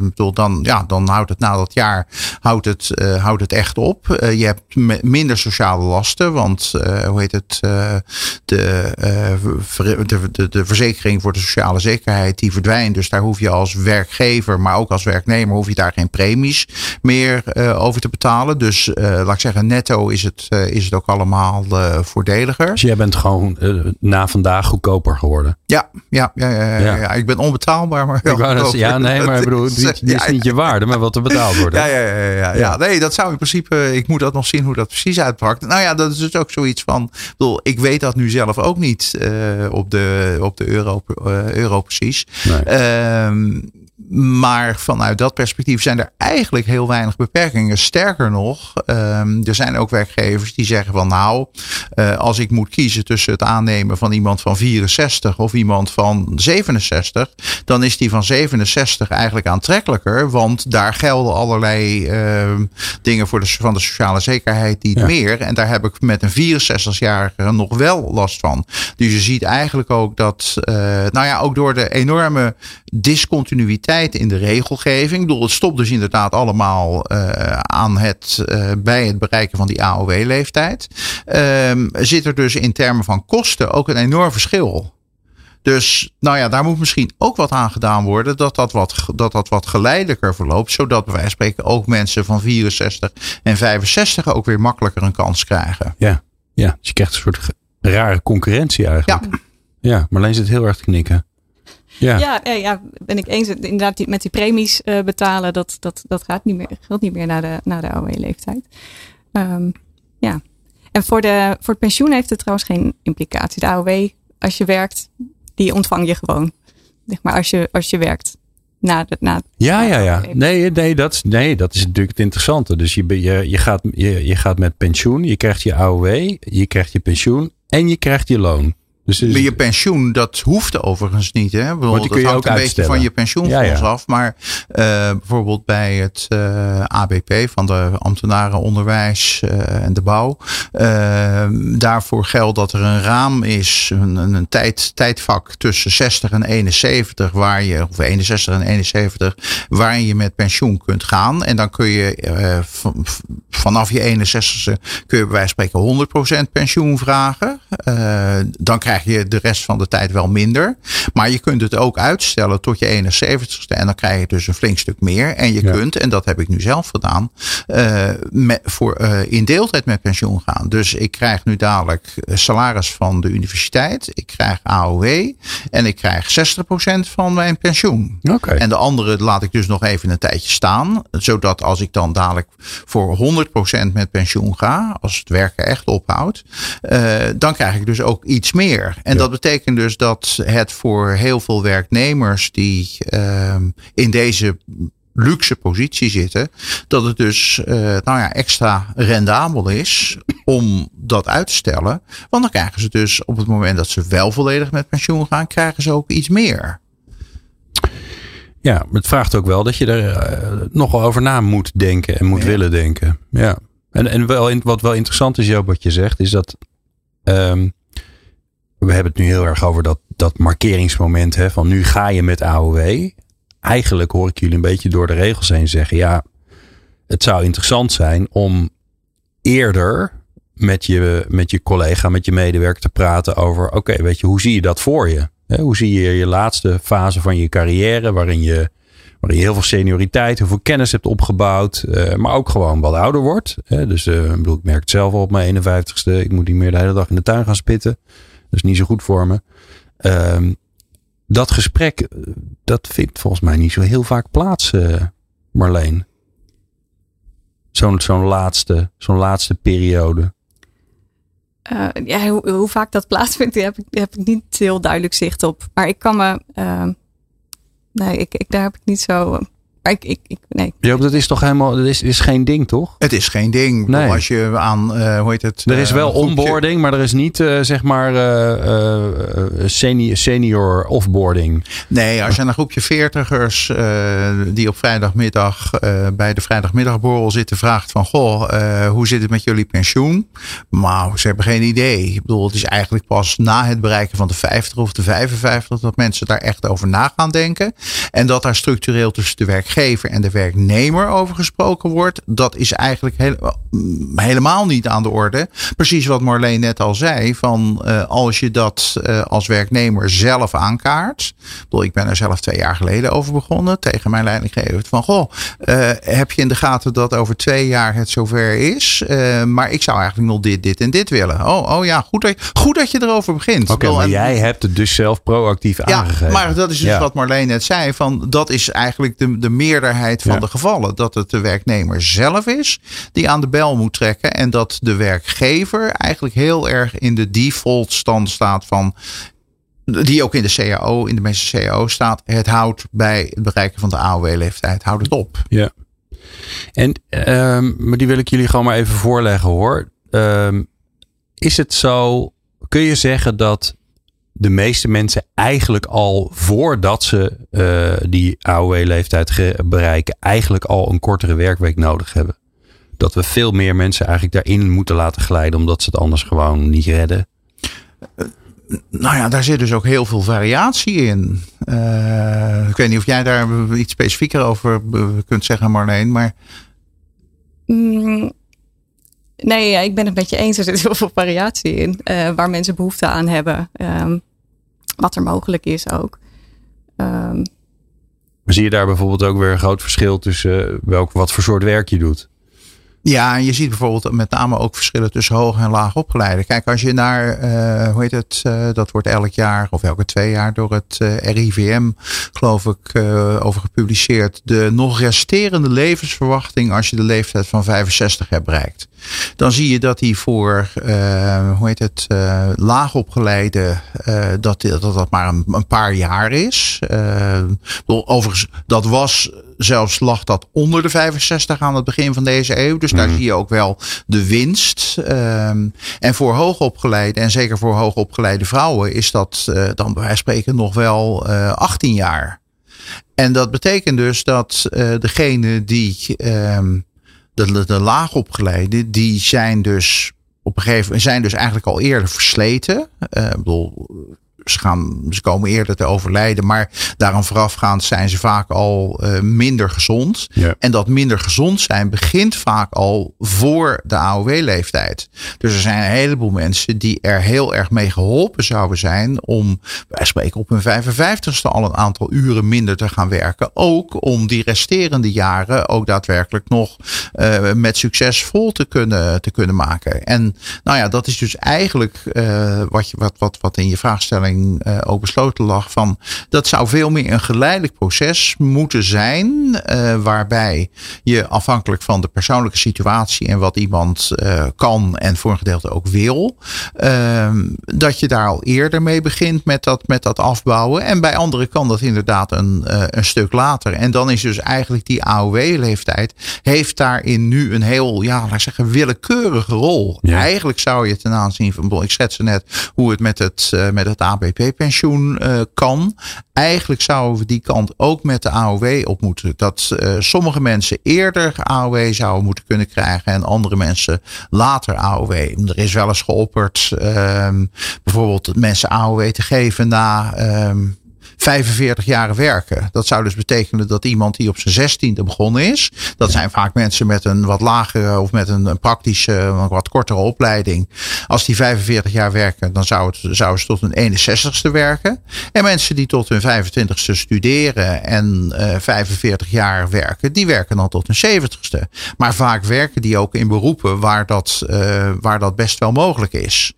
bedoel, dan, ja, dan houdt het na dat jaar houdt het, houdt het echt op. Je hebt minder sociale lasten, want hoe heet het? Eh, de, de, de, verzekering voor de sociale zekerheid die verdwijnt. Dus daar hoef je als werkgever, maar ook als werknemer, hoef je daar geen premies meer eh, over te betalen. Dus eh, laat ik zeggen, netto is het, is het ook allemaal voordeliger. Dus jij bent gewoon na vandaag goedkoper geworden. Ja, ja, ja, ja, ik ben onbetaalbaar, maar ja, nee, maar ik bedoel, dit, is, niet je waarde, maar wat er betaald wordt. Ja, ja, ja, ja. Nee, dat zou in principe. Ik moet dat nog zien hoe dat precies uitpakt. Nou ja, dat is dus ook zoiets van. Ik, bedoel, ik weet dat nu zelf ook niet eh, op de, op de euro, eh, euro precies. Maar vanuit dat perspectief zijn er eigenlijk heel weinig beperkingen. Sterker nog, ehm, er zijn ook werkgevers die zeggen van nou, eh, als ik moet kiezen tussen het aannemen van iemand van 64 of iemand van 67, dan is die van 67 eigenlijk aantrekkelijker, want daar gelden allerlei ehm, dingen voor de, van de sociale zekerheid niet Ja. meer. En daar heb ik met een 64-jarige nog wel last van. Dus je ziet eigenlijk ook dat, eh, nou ja, ook door de enorme discontinuïteit flexibiliteit in de regelgeving. Ik bedoel, het stopt dus inderdaad allemaal uh, aan het, uh, bij het bereiken van die AOW-leeftijd. Um, zit er dus in termen van kosten ook een enorm verschil. Dus nou ja, daar moet misschien ook wat aan gedaan worden. Dat dat wat, dat dat wat geleidelijker verloopt. Zodat bij wijze van spreken ook mensen van 64 en 65 ook weer makkelijker een kans krijgen. Ja, ja dus je krijgt een soort rare concurrentie eigenlijk. Ja, ja Marleen zit heel erg te knikken. Ja. Ja, ja, ben ik eens. Inderdaad, met die premies uh, betalen, dat, dat, dat gaat niet meer, geldt niet meer naar de, naar de AOW-leeftijd. Um, ja. En voor, de, voor het pensioen heeft het trouwens geen implicatie. De AOW, als je werkt, die ontvang je gewoon. Zeg maar als je, als je werkt. Na de, na ja, ja, ja. Nee, nee, dat, nee, dat is natuurlijk het interessante. Dus je, je, je, gaat, je, je gaat met pensioen, je krijgt je AOW, je krijgt je pensioen en je krijgt je loon. Dus, je pensioen, dat hoeft overigens niet. Hè? Bedoel, dat kun je hangt ook een beetje van je pensioenfonds af. Maar uh, bijvoorbeeld bij het uh, ABP van de ambtenarenonderwijs uh, en de bouw. daarvoor geldt dat er een raam is, een, een tijd, tijdvak tussen 60 en 71, waar je, of 61 en 71, waarin je met pensioen kunt gaan. En dan kun je vanaf je 61ste kun je bij wijze van spreken 100% pensioen vragen. dan krijg krijg je de rest van de tijd wel minder. Maar je kunt het ook uitstellen tot je 71ste. En dan krijg je dus een flink stuk meer. En je kunt, en dat heb ik nu zelf gedaan, uh, met, voor, uh, in deeltijd met pensioen gaan. Dus ik krijg nu dadelijk salaris van de universiteit. Ik krijg AOW. En ik krijg 60% van mijn pensioen. Okay. En de andere laat ik dus nog even een tijdje staan. Zodat als ik dan dadelijk voor 100% met pensioen ga. Als het werken echt ophoudt. Uh, dan krijg ik dus ook iets meer. En dat betekent dus dat het voor heel veel werknemers die uh, in deze luxe positie zitten, dat het dus uh, nou ja, extra rendabel is om dat uit te stellen. Want dan krijgen ze dus op het moment dat ze wel volledig met pensioen gaan, krijgen ze ook iets meer. Ja, het vraagt ook wel dat je er uh, nogal over na moet denken en moet ja. willen denken. Ja. En, en wel, wat wel interessant is, Joop, wat je zegt, is dat um, we hebben het nu heel erg over dat, dat markeringsmoment hè, van nu ga je met AOW. Eigenlijk hoor ik jullie een beetje door de regels heen zeggen, ja, het zou interessant zijn om eerder met je, met je collega, met je medewerker te praten over, oké, weet je, hoe zie je dat voor je? hoe zie je je laatste fase van je carrière, waarin je, waarin je heel veel senioriteit, heel veel kennis hebt opgebouwd, uh, maar ook gewoon wat ouder wordt. dus uh, bedoel, ik merk het zelf al op mijn 51ste, ik moet niet meer de hele dag in de tuin gaan spitten. Dus niet zo goed voor me. Um, dat gesprek, dat vindt volgens mij niet zo heel vaak plaats, uh, Marleen. Zo'n zo'n laatste, zo'n laatste periode. Uh, ja, hoe, vaak dat plaatsvindt, heb ik, heb ik niet heel duidelijk zicht op. Maar ik kan me. Uh, nee, ik, ik, daar heb ik niet zo ik, ik, ik, nee. Joop, dat is toch helemaal, dat is, is geen ding, toch? Het is geen ding. Nee. Als je aan, uh, hoe heet het? Er is wel uh, onboarding, maar er is niet, uh, zeg maar, senior, senior offboarding. Nee, als je aan een groepje veertigers die op vrijdagmiddag bij de vrijdagmiddagborrel zitten vraagt van, goh, hoe zit het met jullie pensioen? Maar ze hebben geen idee. Ik bedoel, het is eigenlijk pas na het bereiken van de 50 of de 55 dat mensen daar echt over na gaan denken. En dat daar structureel tussen de werk werkgever en de werknemer over gesproken wordt, dat is eigenlijk helemaal niet aan de orde. Precies wat Marleen net al zei, van uh, als je dat uh, als werknemer zelf aankaart. Ik ben er zelf twee jaar geleden over begonnen tegen mijn leidinggever. Van goh, uh, heb je in de gaten dat over twee jaar het zover is? maar ik zou eigenlijk nog dit, dit en dit willen. Oh, oh ja, goed dat, goed dat je erover begint. Oké, okay, maar jij hebt het dus zelf proactief ja, aangegeven. Maar dat is dus ja. wat Marleen net zei. Van, dat is eigenlijk de, de meerderheid van ja. de gevallen. Dat het de werknemer zelf is die aan de bel moet trekken. En dat de werkgever eigenlijk heel erg in de default stand staat van die ook in de CAO, in de meeste CAO staat. Het houdt bij het bereiken van de AOW-leeftijd, houdt het op. Ja. En, um, maar die wil ik jullie gewoon maar even voorleggen hoor. Um, is het zo, kun je zeggen dat de meeste mensen eigenlijk al voordat ze uh, die AOW-leeftijd bereiken, eigenlijk al een kortere werkweek nodig hebben. Dat we veel meer mensen eigenlijk daarin moeten laten glijden, omdat ze het anders gewoon niet redden. nou ja, daar zit dus ook heel veel variatie in. Uh, ik weet niet of jij daar iets specifieker over kunt zeggen, Marleen, maar. Mm, nee, ja, ik ben het met je eens. Er zit heel veel variatie in. Uh, waar mensen behoefte aan hebben. Um, wat er mogelijk is ook. Um, Zie je daar bijvoorbeeld ook weer een groot verschil tussen welk, wat voor soort werk je doet? Ja, en je ziet bijvoorbeeld met name ook verschillen tussen hoog en laag opgeleide. Kijk, als je naar, uh, hoe heet het, uh, dat wordt elk jaar of elke twee jaar door het uh, RIVM, geloof ik, over gepubliceerd. De nog resterende levensverwachting als je de leeftijd van 65 hebt bereikt. Dan zie je dat die voor, hoe heet het, laag opgeleide, dat, dat dat maar een, een paar jaar is. overigens, dat was zelfs lag dat onder de 65 aan het begin van deze eeuw. Dus daar mhm. zie je ook wel de winst. Ehm, en voor hoogopgeleide en zeker voor hoogopgeleide vrouwen is dat uh, dan bij wijze van spreken nog wel uh, eh, 18 jaar. En dat betekent dus dat uh, degene die um, de, de laagopgeleide, die zijn dus op een gegeven moment zijn dus eigenlijk al eerder versleten. ik bedoel, ze, gaan, ze komen eerder te overlijden. Maar daaraan voorafgaand zijn ze vaak al uh, minder gezond. Ja. En dat minder gezond zijn begint vaak al voor de AOW-leeftijd. Dus er zijn een heleboel mensen die er heel erg mee geholpen zouden zijn. om, wij spreken op hun 55ste al een aantal uren minder te gaan werken. Ook om die resterende jaren ook daadwerkelijk nog uh, met succes vol te kunnen, te kunnen maken. En nou ja, dat is dus eigenlijk uh, wat, je, wat, wat, wat in je vraagstelling uh, ook besloten lag van dat zou veel meer een geleidelijk proces moeten zijn, uh, waarbij je afhankelijk van de persoonlijke situatie en wat iemand uh, kan en voor een gedeelte ook wil, ehm, dat je daar al eerder mee begint met dat, met dat afbouwen. En bij anderen kan dat inderdaad een, een stuk later. En dan is dus eigenlijk die AOW-leeftijd heeft daarin nu een heel, ja, laat ik zeggen, willekeurige rol. Eigenlijk zou je ten aanzien van, ik schets net hoe het met het, met het ABP-pensioen uh, kan. Eigenlijk zouden we die kant ook met de AOW op moeten. Dat uh, sommige mensen eerder AOW zouden moeten kunnen krijgen en andere mensen later AOW. Er is wel eens geopperd uh, bijvoorbeeld mensen AOW te geven na ehm, 45 jaar werken. Dat zou dus betekenen dat iemand die op zijn zestiende begonnen is. Dat zijn vaak mensen met een wat lagere of met een, een praktische, wat kortere opleiding. Als die 45 jaar werken, dan zou het, zou ze tot hun 61ste werken. En mensen die tot hun 25ste studeren en uh, 45 jaar werken, die werken dan tot hun 70ste. Maar vaak werken die ook in beroepen waar dat, uh, waar dat best wel mogelijk is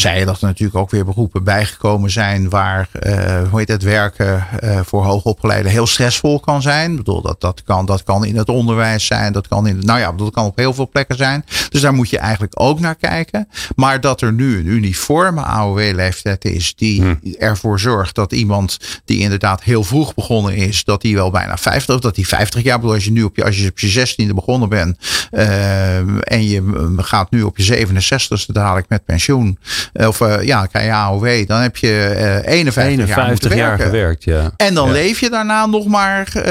zei je dat er natuurlijk ook weer beroepen bijgekomen zijn waar, uh, hoe heet het, werken uh, voor hoogopgeleiden heel stressvol kan zijn. Ik bedoel, dat, dat, kan, dat kan in het onderwijs zijn, dat kan in, nou ja, dat kan op heel veel plekken zijn. Dus daar moet je eigenlijk ook naar kijken. Maar dat er nu een uniforme AOW-leeftijd is die hm. ervoor zorgt dat iemand die inderdaad heel vroeg begonnen is, dat die wel bijna 50 of dat die 50 jaar, bedoel, als je nu op je, als je op je 16e begonnen bent uh, en je gaat nu op je 67ste dadelijk met pensioen. Of uh, ja, krijg je AOW. Dan heb je uh, 51, 51 jaar, jaar gewerkt. Ja. En dan leef je daarna nog maar, uh,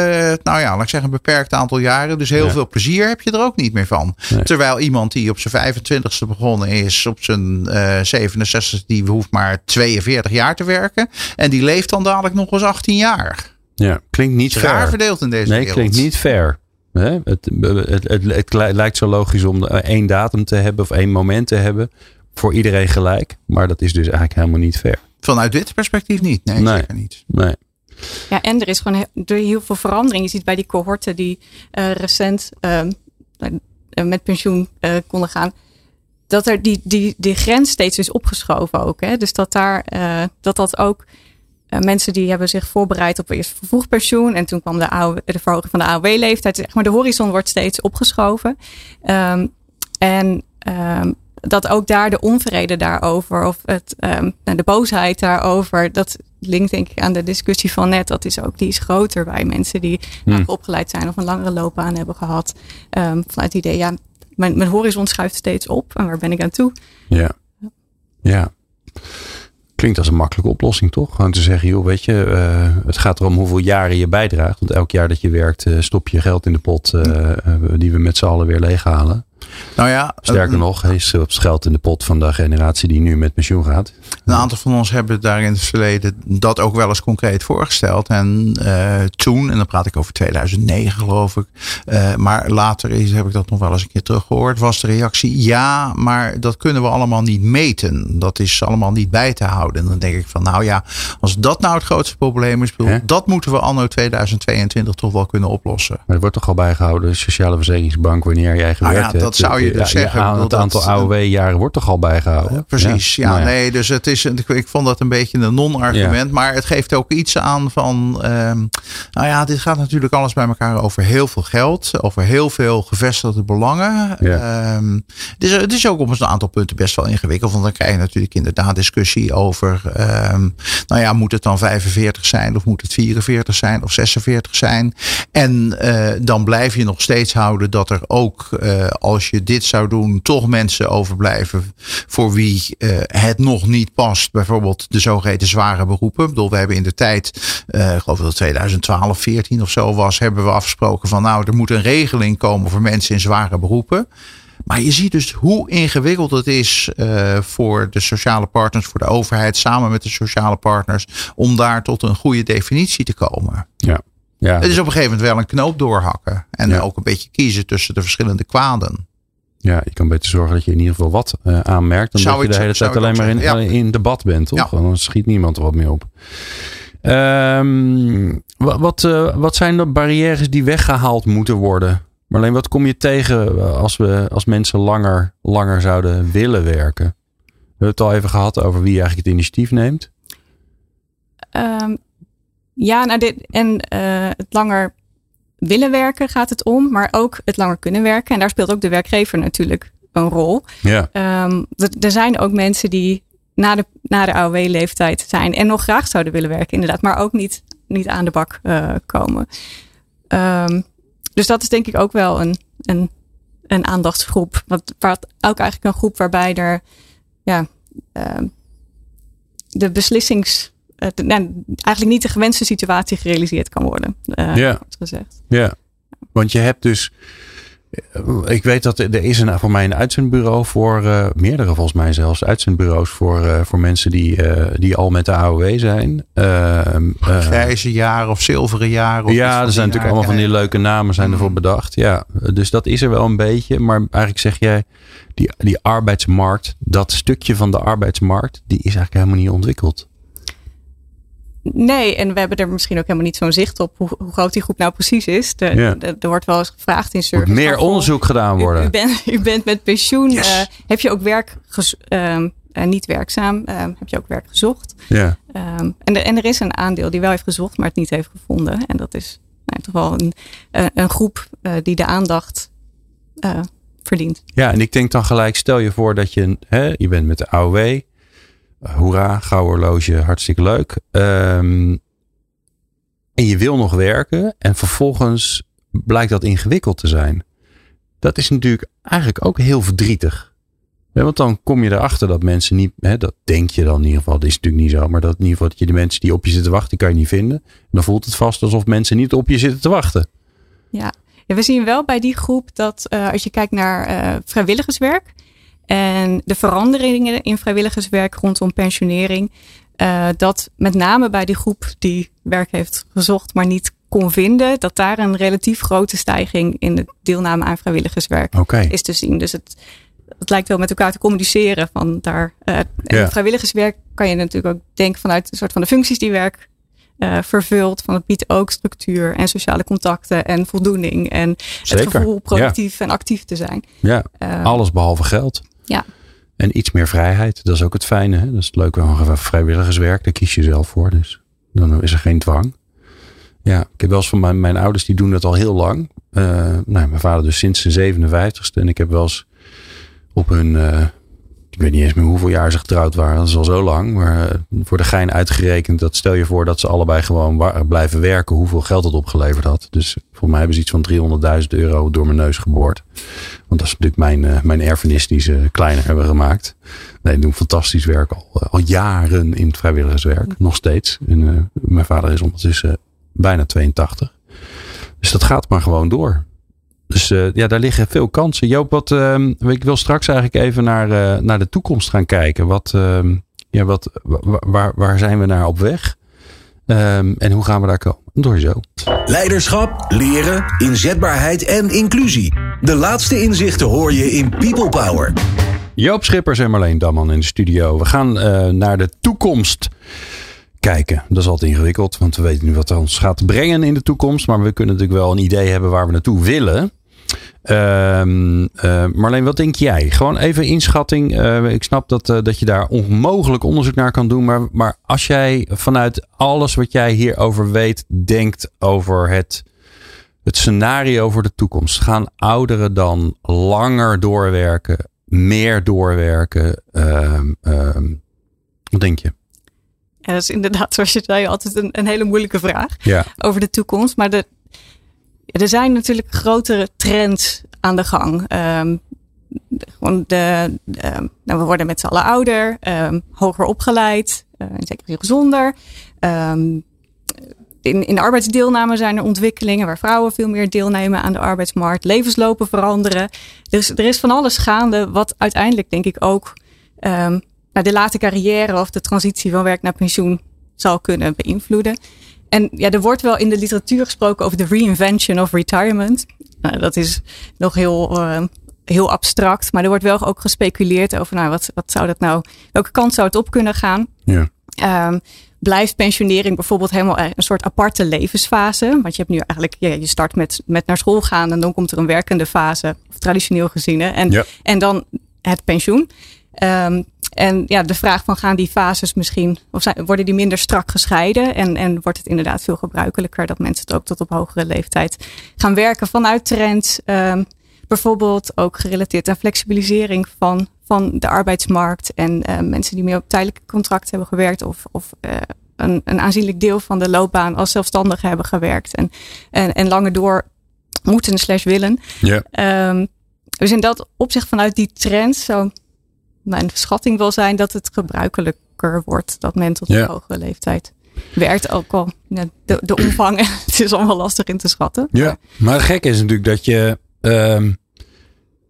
nou ja, laat ik zeggen, een beperkt aantal jaren. Dus heel ja. veel plezier heb je er ook niet meer van. Nee. Terwijl iemand die op zijn 25ste begonnen is, op zijn uh, 67 die hoeft maar 42 jaar te werken. En die leeft dan dadelijk nog eens 18 jaar. Ja, klinkt niet fair. Raar verdeeld in deze nee, wereld. klinkt niet fair. Het, het, het, het, lijkt zo logisch om één datum te hebben of één moment te hebben voor iedereen gelijk. Maar dat is dus eigenlijk helemaal niet fair. Vanuit dit perspectief niet. Nee, nee. zeker niet. Nee. Ja, en er is gewoon heel, heel veel verandering. Je ziet bij die cohorten die uh, recent uh, met pensioen uh, konden gaan. Dat er die, die, die grens steeds is opgeschoven ook. Hè? Dus dat daar dat dat ook mensen die hebben zich voorbereid op eerst vervroegd pensioen. En toen kwam de, AOW, de verhoging van de AOW-leeftijd. Zeg maar de horizon wordt steeds opgeschoven. Um, en um, dat ook daar de onvrede daarover of het, um, de boosheid daarover, dat linkt denk ik aan de discussie van net. Dat is ook, die is groter bij mensen die hmm. opgeleid zijn of een langere loopbaan hebben gehad. Um, vanuit het idee, ja, mijn, mijn horizon schuift steeds op en waar ben ik aan toe? Ja, ja. Klinkt als een makkelijke oplossing, toch? Gewoon te zeggen, joh, weet je, uh, het gaat erom hoeveel jaren je bijdraagt. Want elk jaar dat je werkt, uh, stop je geld in de pot uh, die we met z'n allen weer leeghalen. Nou ja, Sterker een, nog, is het geld in de pot van de generatie die nu met pensioen gaat. een aantal van ons hebben daar in het verleden dat ook wel eens concreet voorgesteld. En eh, toen, en dan praat ik over 2009 geloof ik, eh, maar later is, heb ik dat nog wel eens een keer teruggehoord, was de reactie ja, maar dat kunnen we allemaal niet meten. Dat is allemaal niet bij te houden. En dan denk ik van, nou ja, als dat nou het grootste probleem is, bedoel, dat moeten we anno 2022 toch wel kunnen oplossen. Maar er wordt toch al bijgehouden, de Sociale Verzekeringsbank, wanneer jij gewerkt Nou ja, hebt. Zou je dus Ja, zeggen. Ik het aantal dat- AOW-jaren wordt toch al bijgehouden? Precies, ja, nou nee, dus het is, ik, ik vond dat een beetje een non-argument, maar het geeft ook iets aan van, ehm, nou ja, dit gaat natuurlijk alles bij elkaar over heel veel geld, over heel veel gevestigde belangen. Ja. Ehm, het, is, het is ook op een aantal punten best wel ingewikkeld, want dan krijg je natuurlijk inderdaad discussie over, ehm, nou ja, moet het dan 45 zijn of moet het 44 zijn of 46 zijn? En eh, dan blijf je nog steeds houden dat er ook, eh, als je dit zou doen, toch mensen overblijven voor wie eh, het nog niet past. Bijvoorbeeld de zogeheten zware beroepen. Ik bedoel, we hebben in de tijd, eh, ik geloof dat het 2012, 14 of zo was, hebben we afgesproken van nou, er moet een regeling komen voor mensen in zware beroepen. Maar je ziet dus hoe ingewikkeld het is eh, voor de sociale partners, voor de overheid, samen met de sociale partners, om daar tot een goede definitie te komen. Ja. Ja. Het is op een gegeven moment wel een knoop doorhakken. En Ja. ook een beetje kiezen tussen de verschillende kwaden. Ja, je kan beter zorgen dat je in ieder geval wat eh, aanmerkt. Dan Zou dat je de hele tijd alleen maar in, in debat bent, toch? Ja. Dan schiet niemand er wat meer op. Ehm, wa- wat, eh, wat zijn de barrières die weggehaald moeten worden? Maar alleen wat kom je tegen eh, als, we, als mensen langer, langer zouden willen werken? We hebben het al even gehad over wie eigenlijk het initiatief neemt. Ehm, ja, nou dit, en eh, het langer willen werken gaat het om, maar ook het langer kunnen werken. En daar speelt ook de werkgever natuurlijk een rol. Ja. Ehm, er- zijn ook mensen die na de, na de AOW-leeftijd zijn en nog graag zouden willen werken, inderdaad, maar ook niet, niet aan de bak eh, komen. Ehm, dus dat is denk ik ook wel een, een, een aandachtsgroep. Wat, wat ook eigenlijk een groep waarbij er ja, ehm, de beslissings. Eh, de- nou, eigenlijk niet de gewenste situatie gerealiseerd kan worden. eh, Ja. gezegd. Ja, want je hebt dus. eh, Ik weet dat er er is een, voor mij een uitzendbureau voor, eh, meerdere volgens mij zelfs, uitzendbureaus voor, eh, voor mensen die, eh, die al met de AOW zijn. Ehm, eh, Grijze jaren of zilveren jaren. Of iets ja, er zijn natuurlijk allemaal van die leuke namen zijn ervoor Mm. bedacht. Ja, dus dat is er wel een beetje. Maar eigenlijk zeg jij, die, die arbeidsmarkt, dat stukje van de arbeidsmarkt, die is eigenlijk helemaal niet ontwikkeld. Nee, en we hebben er misschien ook helemaal niet zo'n zicht op hoe, hoe groot die groep nou precies is. De, Ja. de- er wordt wel eens gevraagd in Er service. moet meer van, onderzoek gedaan worden. u, bent, u bent met pensioen. Yes. eh, heb je ook werk gez- ehm, eh, niet werkzaam? Ehm, heb je ook werk gezocht? ja. Ehm, en, er- en er is een aandeel die wel heeft gezocht, maar het niet heeft gevonden. En dat is nou, toch wel een, eh, een groep die de aandacht verdient. Ja, en ik denk dan gelijk, stel je voor dat je, hè, je bent met de AOW. Hoera, gouden horloge, hartstikke leuk. Ehm, en je wil nog werken en vervolgens blijkt dat ingewikkeld te zijn. Dat is natuurlijk eigenlijk ook heel verdrietig. Want dan kom je erachter dat mensen niet, hè, dat denk je dan in ieder geval, dat is natuurlijk niet zo, maar dat in ieder geval dat je de mensen die op je zitten wachten, die kan je niet vinden. En dan voelt het vast alsof mensen niet op je zitten te wachten. Ja, we zien wel bij die groep dat eh, als je kijkt naar eh, vrijwilligerswerk en de veranderingen in vrijwilligerswerk rondom pensionering, eh, dat met name bij die groep die werk heeft gezocht, maar niet kon vinden, dat daar een relatief grote stijging in de deelname aan vrijwilligerswerk is te zien. Dus het, het lijkt wel met elkaar te communiceren. Van daar, eh, vrijwilligerswerk kan je natuurlijk ook denken vanuit een soort van de functies die werk eh, vervult. Van het biedt ook structuur en sociale contacten en voldoening. En Zeker, het gevoel productief en actief te zijn. Ja, alles behalve geld. Ja. En iets meer vrijheid. Dat is ook het fijne. Hè? Dat is het leuke van vrijwilligerswerk. Daar kies je zelf voor. Dus dan is er geen dwang. Ja, ik heb wel eens van mijn, mijn ouders, die doen dat al heel lang. Eh, nou, mijn vader dus sinds zijn 57ste. En ik heb wel eens op hun, eh, ik weet niet eens meer hoeveel jaar ze getrouwd waren. Dat is al zo lang. Maar eh, voor de gein uitgerekend, dat stel je voor dat ze allebei gewoon blijven werken. Hoeveel geld dat opgeleverd had. Dus volgens mij hebben ze iets van 300.000 euro door mijn neus geboord. Want dat is natuurlijk mijn, eh, mijn erfenis die ze kleiner hebben gemaakt. Nee, doen fantastisch werk al, eh, al jaren in het vrijwilligerswerk. Nog steeds. En, mijn vader is ondertussen bijna 82. Dus dat gaat maar gewoon door. Dus uh, ja, daar liggen veel kansen. Joop, wat, uh, ik wil straks eigenlijk even naar, uh, naar de toekomst gaan kijken. Wat, ehm, ja, wat, waar, waar zijn we naar op weg? Um, en hoe gaan we daar komen? Door zo. Leiderschap, leren, inzetbaarheid en inclusie. De laatste inzichten hoor je in People Power. Joop Schippers en Marleen Damman in de studio. We gaan uh, naar de toekomst kijken. Dat is altijd ingewikkeld, want we weten nu wat ons gaat brengen in de toekomst. Maar we kunnen natuurlijk wel een idee hebben waar we naartoe willen. Uh, uh, Marleen, wat denk jij? Gewoon even inschatting. Uh, ik snap dat, dat je daar onmogelijk onderzoek naar kan doen. Maar, maar als jij vanuit alles wat jij hierover weet, denkt over het, het scenario voor de toekomst. Gaan ouderen dan langer doorwerken, meer doorwerken? Ehm, ehm, wat denk je? Ja, dat is inderdaad, zoals je zei, altijd een, een hele moeilijke vraag ja. over de toekomst. Maar de, er zijn natuurlijk grotere trends aan de gang. Gewoon de, de nou, we worden met z'n allen ouder, um, hoger opgeleid, uh, zeker gezonder. In, in de arbeidsdeelname zijn er ontwikkelingen waar vrouwen veel meer deelnemen aan de arbeidsmarkt. Levenslopen veranderen. Dus er is van alles gaande, wat uiteindelijk denk ik ook um, de late carrière of de transitie van werk naar pensioen zal kunnen beïnvloeden. En ja, er wordt wel in de literatuur gesproken over de reinvention of retirement. Nou, dat is nog heel, uh, heel abstract, maar er wordt wel ook gespeculeerd over, nou, wat, wat zou dat nou, welke kant zou het op kunnen gaan? Ja. Um, blijft pensionering bijvoorbeeld helemaal een soort aparte levensfase? Want je hebt nu eigenlijk, ja, je start met, met naar school gaan en dan komt er een werkende fase, of traditioneel gezien, hè? En, ja. en dan het pensioen. Um, en ja, de vraag van gaan die fases misschien, of zijn, worden die minder strak gescheiden? En, en wordt het inderdaad veel gebruikelijker dat mensen het ook tot op hogere leeftijd gaan werken vanuit trends? Um, bijvoorbeeld ook gerelateerd aan flexibilisering van, van de arbeidsmarkt. En uh, mensen die meer op tijdelijke contracten hebben gewerkt of, of uh, een, een aanzienlijk deel van de loopbaan als zelfstandige hebben gewerkt. En, en, en langer door moeten slash willen. Ja. Um, dus in dat opzicht vanuit die trend zou mijn schatting wel zijn dat het gebruikelijker wordt dat men tot een Ja. hogere leeftijd werkt. Ook al de, de omvang, het is allemaal lastig in te schatten. Ja, maar gekke is natuurlijk dat je. ehm,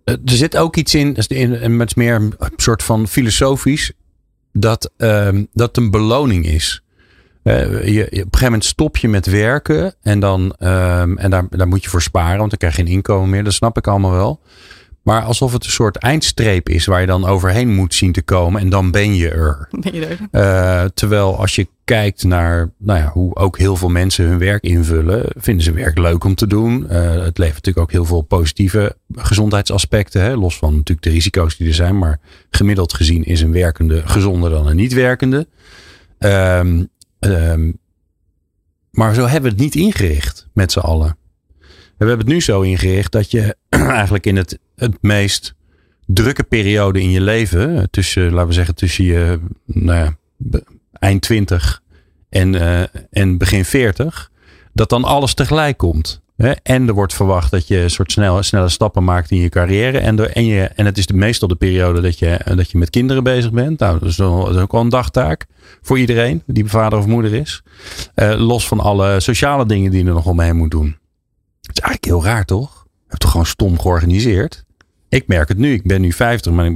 er zit ook iets in, dat is in- en is meer een soort van filosofisch, dat ehm, dat een beloning is. Eh, je, je- op een gegeven moment stop je met werken en, dan, ehm, en daar, daar moet je voor sparen, want dan krijg je geen inkomen meer. Dat snap ik allemaal wel. Maar alsof het een soort eindstreep is waar je dan overheen moet zien te komen en dan ben je er. Ben je er? Eh, terwijl als je kijkt naar nou ja, hoe ook heel veel mensen hun werk invullen, vinden ze werk leuk om te doen. Eh, het levert natuurlijk ook heel veel positieve gezondheidsaspecten. Hè? Los van natuurlijk de risico's die er zijn. Maar gemiddeld gezien is een werkende gezonder dan een niet werkende. Ehm, ehm, maar zo hebben we het niet ingericht met z'n allen. We hebben het nu zo ingericht dat je eigenlijk in het, het meest drukke periode in je leven, eh, tussen, laten we zeggen, tussen je nou ja, eind 20 en, eh, en begin 40, dat dan alles tegelijk komt. Hè? En er wordt verwacht dat je een soort snelle, snelle stappen maakt in je carrière. En, er, en, je, en het is de, meestal de periode dat je, dat je met kinderen bezig bent. Nou, dat is, ook wel een dagtaak voor iedereen die vader of moeder is. Eh, los van alle sociale dingen die je er nog omheen moet doen. Het is eigenlijk heel raar, toch? Je hebt toch gewoon stom georganiseerd? Ik merk het nu. Ik ben nu 50, maar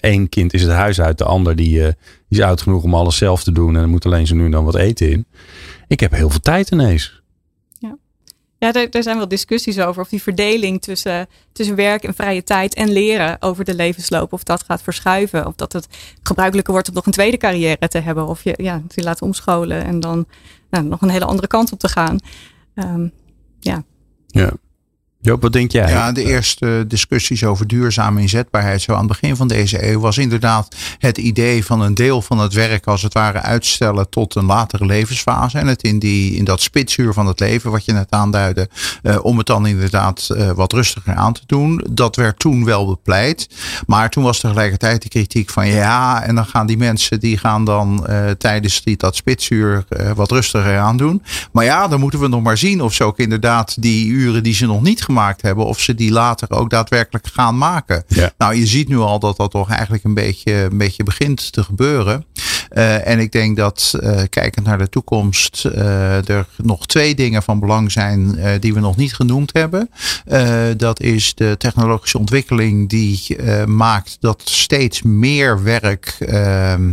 één, kind is het huis uit. De ander die, eh, die is oud genoeg om alles zelf te doen. En er moet alleen zo nu en dan wat eten in. Ik heb heel veel tijd ineens. Ja, er, er zijn wel discussies over of die verdeling tussen, tussen werk en vrije tijd en leren over de levensloop, of dat gaat verschuiven. Of dat het gebruikelijker wordt om nog een tweede carrière te hebben. Of je ja, je laat omscholen en dan nou, nog een hele andere kant op te gaan. Um, ja. Ja. Joop, wat denk jij? Ja, de eerste discussies over duurzame inzetbaarheid zo aan het begin van deze eeuw was inderdaad het idee van een deel van het werk als het ware uitstellen tot een latere levensfase. En het in, die, in dat spitsuur van het leven, wat je net aanduidde, uh, om het dan inderdaad uh, wat rustiger aan te doen. Dat werd toen wel bepleit. Maar toen was tegelijkertijd de kritiek van ja, en dan gaan die mensen die gaan dan uh, tijdens die, dat spitsuur wat rustiger aan doen. Maar ja, dan moeten we nog maar zien of ze ook inderdaad die uren die ze nog niet gemaakt hebben, of ze die later ook daadwerkelijk gaan maken. Ja. Nou, je ziet nu al dat dat toch eigenlijk een beetje, een beetje begint te gebeuren. en ik denk dat, kijkend naar de toekomst, er nog twee dingen van belang zijn die we nog niet genoemd hebben. dat is de technologische ontwikkeling die maakt dat steeds meer werk ehm,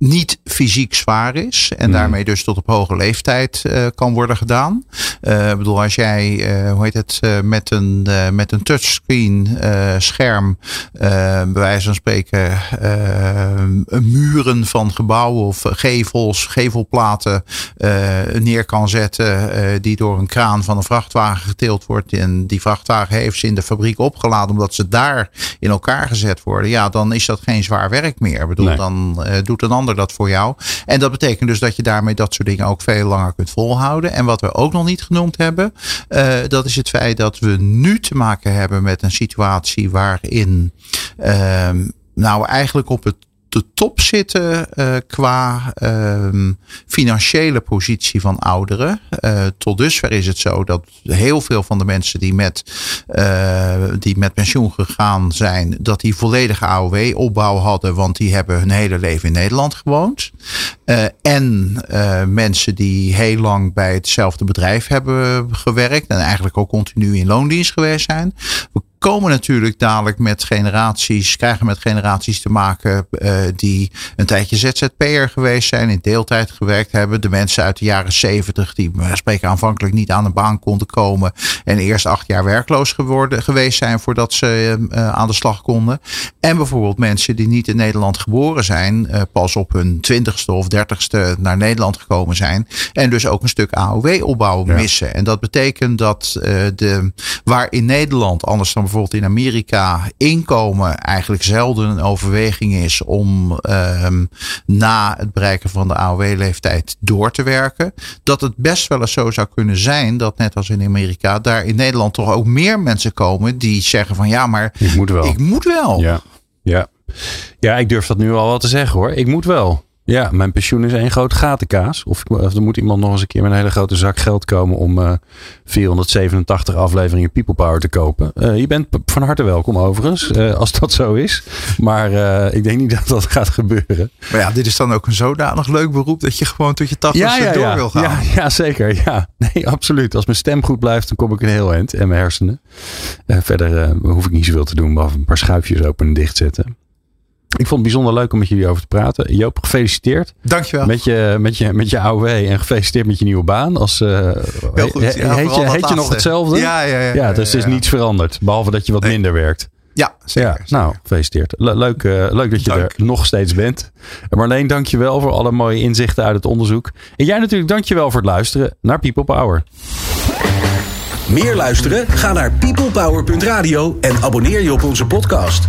niet fysiek zwaar is. En hmm. daarmee dus tot op hoge leeftijd uh, kan worden gedaan. Uh, ik bedoel, als jij, uh, hoe heet het, met een, met een touchscreen scherm, bij wijze van spreken, muren van gebouwen of gevels, gevelplaten neer kan zetten, die door een kraan van een vrachtwagen getild wordt. En die vrachtwagen heeft ze in de fabriek opgeladen omdat ze daar in elkaar gezet worden. Ja, dan is dat geen zwaar werk meer. Ik bedoel, dan doet een ander dat voor jou. En dat betekent dus dat je daarmee dat soort dingen ook veel langer kunt volhouden. En wat we ook nog niet genoemd hebben, uh, dat is het feit dat we nu te maken hebben met een situatie waarin. Uh, nou, eigenlijk op het de top zitten uh, qua uh, financiële positie van ouderen. Uh, tot dusver is het zo dat heel veel van de mensen die met, die met pensioen gegaan zijn, dat die volledige AOW-opbouw hadden, want die hebben hun hele leven in Nederland gewoond. en mensen die heel lang bij hetzelfde bedrijf hebben gewerkt en eigenlijk ook continu in loondienst geweest zijn. We komen natuurlijk dadelijk met generaties, krijgen met generaties te maken uh, die een tijdje ZZP'er geweest zijn, in deeltijd gewerkt hebben. De mensen uit de jaren zeventig die we spreken aanvankelijk niet aan een baan konden komen en eerst acht jaar werkloos geworden, geweest zijn voordat ze uh, aan de slag konden. En bijvoorbeeld mensen die niet in Nederland geboren zijn, uh, pas op hun twintigste of dertigste naar Nederland gekomen zijn en dus ook een stuk AOW-opbouw missen. En dat betekent dat de, waar in Nederland, anders dan bijvoorbeeld in Amerika inkomen eigenlijk zelden een overweging is om um, na het bereiken van de AOW-leeftijd door te werken. Dat het best wel eens zo zou kunnen zijn dat net als in Amerika daar in Nederland toch ook meer mensen komen die zeggen van ja, maar ik moet wel. Ik moet wel. Ja, ja. ja ik durf dat nu al wel te zeggen hoor. Ik moet wel. Ja, mijn pensioen is één grote gatenkaas. Of, of er moet iemand nog eens een keer met een hele grote zak geld komen om uh, eh, 487 afleveringen People Power te kopen. Uh, je bent van harte welkom overigens, uh, als dat zo is. Maar ik denk niet dat dat gaat gebeuren. Maar ja, dit is dan ook een zodanig leuk beroep dat je gewoon tot je 80 ja, ja, door ja. wil gaan. Ja, ja, zeker. Ja. Nee, absoluut. Als mijn stem goed blijft, dan kom ik een heel eind. En mijn hersenen. verder hoef ik niet zoveel te doen, behalve een paar schuifjes open en dicht zetten. Ik vond het bijzonder leuk om met jullie over te praten. Joop, gefeliciteerd. Dankjewel. Met je, met je, met je AOW en gefeliciteerd met je nieuwe baan. Als, uh, Heel goed. Ja, heet je, heet je nog hetzelfde? Ja, ja, ja. ja, dus het is niets veranderd. Behalve dat je wat minder werkt. Ja, zeker. Ja, nou, gefeliciteerd. leuk, uh, leuk dat je er nog steeds bent. Marleen, dank je wel voor alle mooie inzichten uit het onderzoek. En jij natuurlijk dank je wel voor het luisteren naar People Power. Meer luisteren? Ga naar peoplepower.radio en abonneer je op onze podcast.